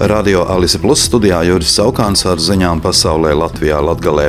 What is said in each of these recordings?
Radio Alise Plus studijā Juris Saukāns ar ziņām pasaulē Latvijā Latgalē.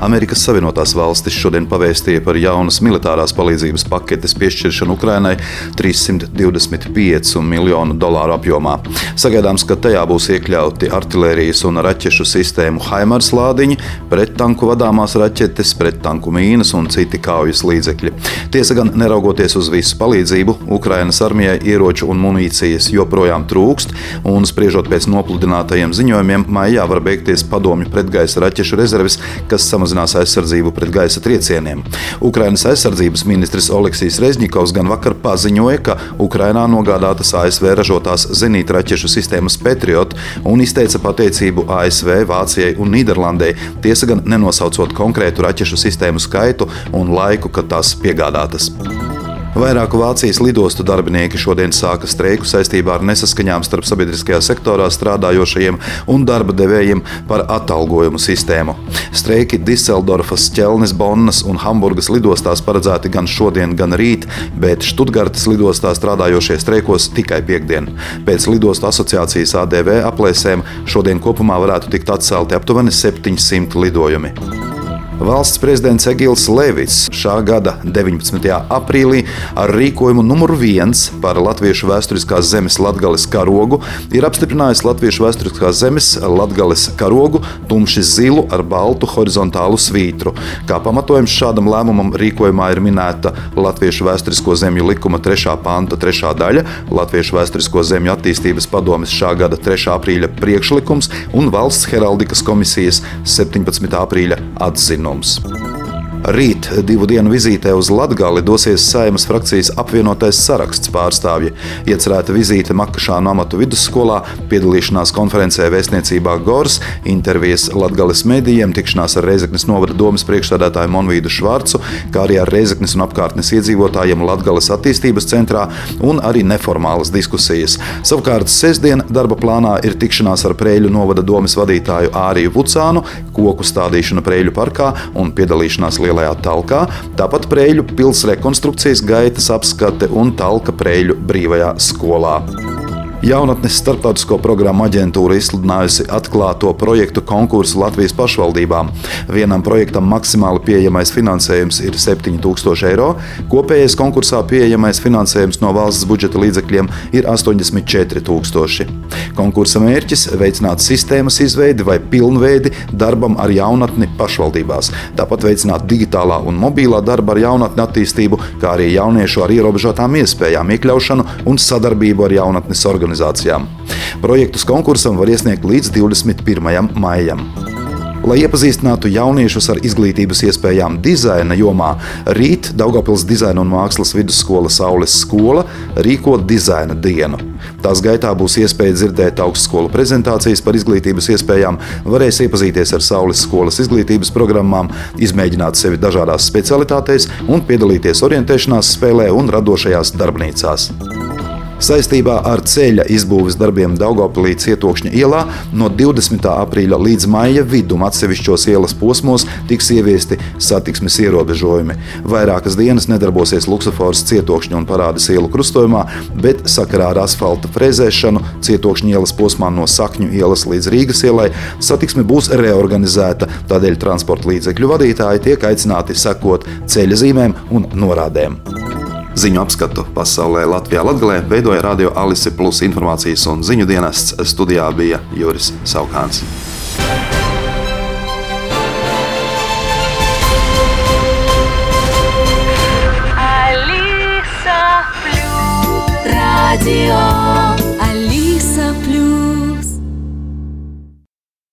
Amerikas Savienotās valstis šodien pavēstīja par jaunas militārās palīdzības paketes piešķiršanu Ukrainai 325 miljonu dolāru apjomā. Sagaidāms, ka tajā būs iekļauti artērijas un raķešu sistēmu Haimars lādiņi, prettanku vadāmās raķetes, prettanku mīnas un citi kaujas līdzekļi. Tiesa gan, neraugoties uz visu palīdzību, Ukrainas armijai ieroču un munīcijas joprojām trūkst, un spriežot pēc nopludinātajiem ziņojumiem, maijā var beigties padomju pretgaisa raķešu rezerves, kas samazinās samazinās aizsardzību pret gaisa triecieniem. Ukrainas aizsardzības ministrs Oleksijas Rezņikovs gan vakar paziņoja, ka Ukrainā nogādātas ASV ražotās zenītraķešu sistēmas Patriot un izteica pateicību ASV, Vācijai un Nīderlandē, tiesa gan nenosaucot konkrētu raķešu sistēmu skaitu un laiku, kad tās piegādātas. Vairāku Vācijas lidostu darbinieki šodien sāka streiku saistībā ar nesaskaņām starp sabiedriskajā sektorā strādājošajiem un darba devējiem par atalgojumu sistēmu. Streiki Diseldorfas, Ķelnes, Bonnas un Hamburgas lidostās paredzēti gan šodien, gan rīt, bet Študgartas lidostā strādājošie streikos tikai piekdien. Pēc lidostu asociācijas ADV aplēsēm šodien kopumā varētu tikt atcelti aptuveni 700 lidojumi. Valsts prezidents Egils Levits šā gada 19. aprīlī ar rīkojumu numur viens par Latviešu vēsturiskās zemes latgales karogu ir apstiprinājis Latviešu vēsturiskās zemes latgales karogu tumši zilu ar baltu horizontālu svītru. Kā pamatojums šādam lēmumam rīkojumā ir minēta Latviešu vēsturisko zemju likuma 3. panta 3. daļa, Latviešu vēsturisko zemju attīstības padomes šā gada 3. aprīļa priekšlikums un Valsts heraldikas komisijas 17. aprīļa atzinums atzinums. Rīt divu dienu vizītē uz Latgali dosies Saimas frakcijas apvienotais saraksts pārstāvji. Iecerēta vizīte Makašānu amatu vidusskolā, piedalīšanās konferencē vēstniecībā Gors, intervijas Latgales medijiem, tikšanās ar Reizeknes novada domas priekšstādātāju Monvīdu Švarcu, kā arī ar Reizeknes un apkārtnes iedzīvotājiem Latgales attīstības centrā un arī neformālas diskusijas. Savukārt sestdien darba plānā ir tikšanās ar Prēļu novada domas vadītāju Āriju Vucānu, koku stādīšana Prēļu parkā un piedalīšanās lielajā talkā, tāpat Prēļu pils rekonstrukcijas gaitas apskate un talka Prēļu brīvajā skolā. Jaunatnes starptautisko programmu aģentūra izsludinājusi atklāto projektu konkursu Latvijas pašvaldībām. Vienam projektam maksimāli pieejamais finansējums ir 7000 eiro. Kopējais konkursā pieejamais finansējums no valsts budžeta līdzekļiem ir 84,000. Konkursa mērķis - veicināt sistēmas izveidi vai pilnveidi darbam ar jaunatni pašvaldībās, tāpat veicināt digitālā un mobilā darba ar jaunatni attīstību, kā arī jauniešu ar ierobežotām iespējām iekļaušanu un sadarbību ar jaunatnes organizācijām organizācijām. Projektus konkursam var iesniegt līdz 21. maijam. Lai iepazīstinātu jauniešus ar izglītības iespējām dizaina jomā, rīt Daugopils dizaina un mākslas vidusskola Saules skola rīko dizaina dienu. Tās gaitā būs iespēja dzirdēt augstskolu prezentācijas par izglītības iespējām, varēs iepazīties ar Saules skolas izglītības programmām, izmēģināt sevi dažādās specialitātēs un piedalīties orientēšanās spēlē un radošajās darbnīcās. Saistībā ar ceļa izbūves darbiem Daugopilī cietokšņa ielā no 20. aprīļa līdz maija vidum atsevišķos ielas posmos tiks ieviesti satiksmes ierobežojumi. Vairākas dienas nedarbosies Luksafors cietokšņa un parādas ielu krustojumā, bet sakarā ar asfalta frezēšanu cietokšņa ielas posmā no Sakņu ielas līdz Rīgas ielai satiksme būs reorganizēta, tādēļ transporta līdzekļu vadītāji tiek aicināti sekot ceļa zīmēm un norādēm. Ziņu apskatu pasaulē Latvijā Latgalē veidoja Radio Alise Plus informācijas un ziņu dienests. Studijā bija Juris Saukāns. Radio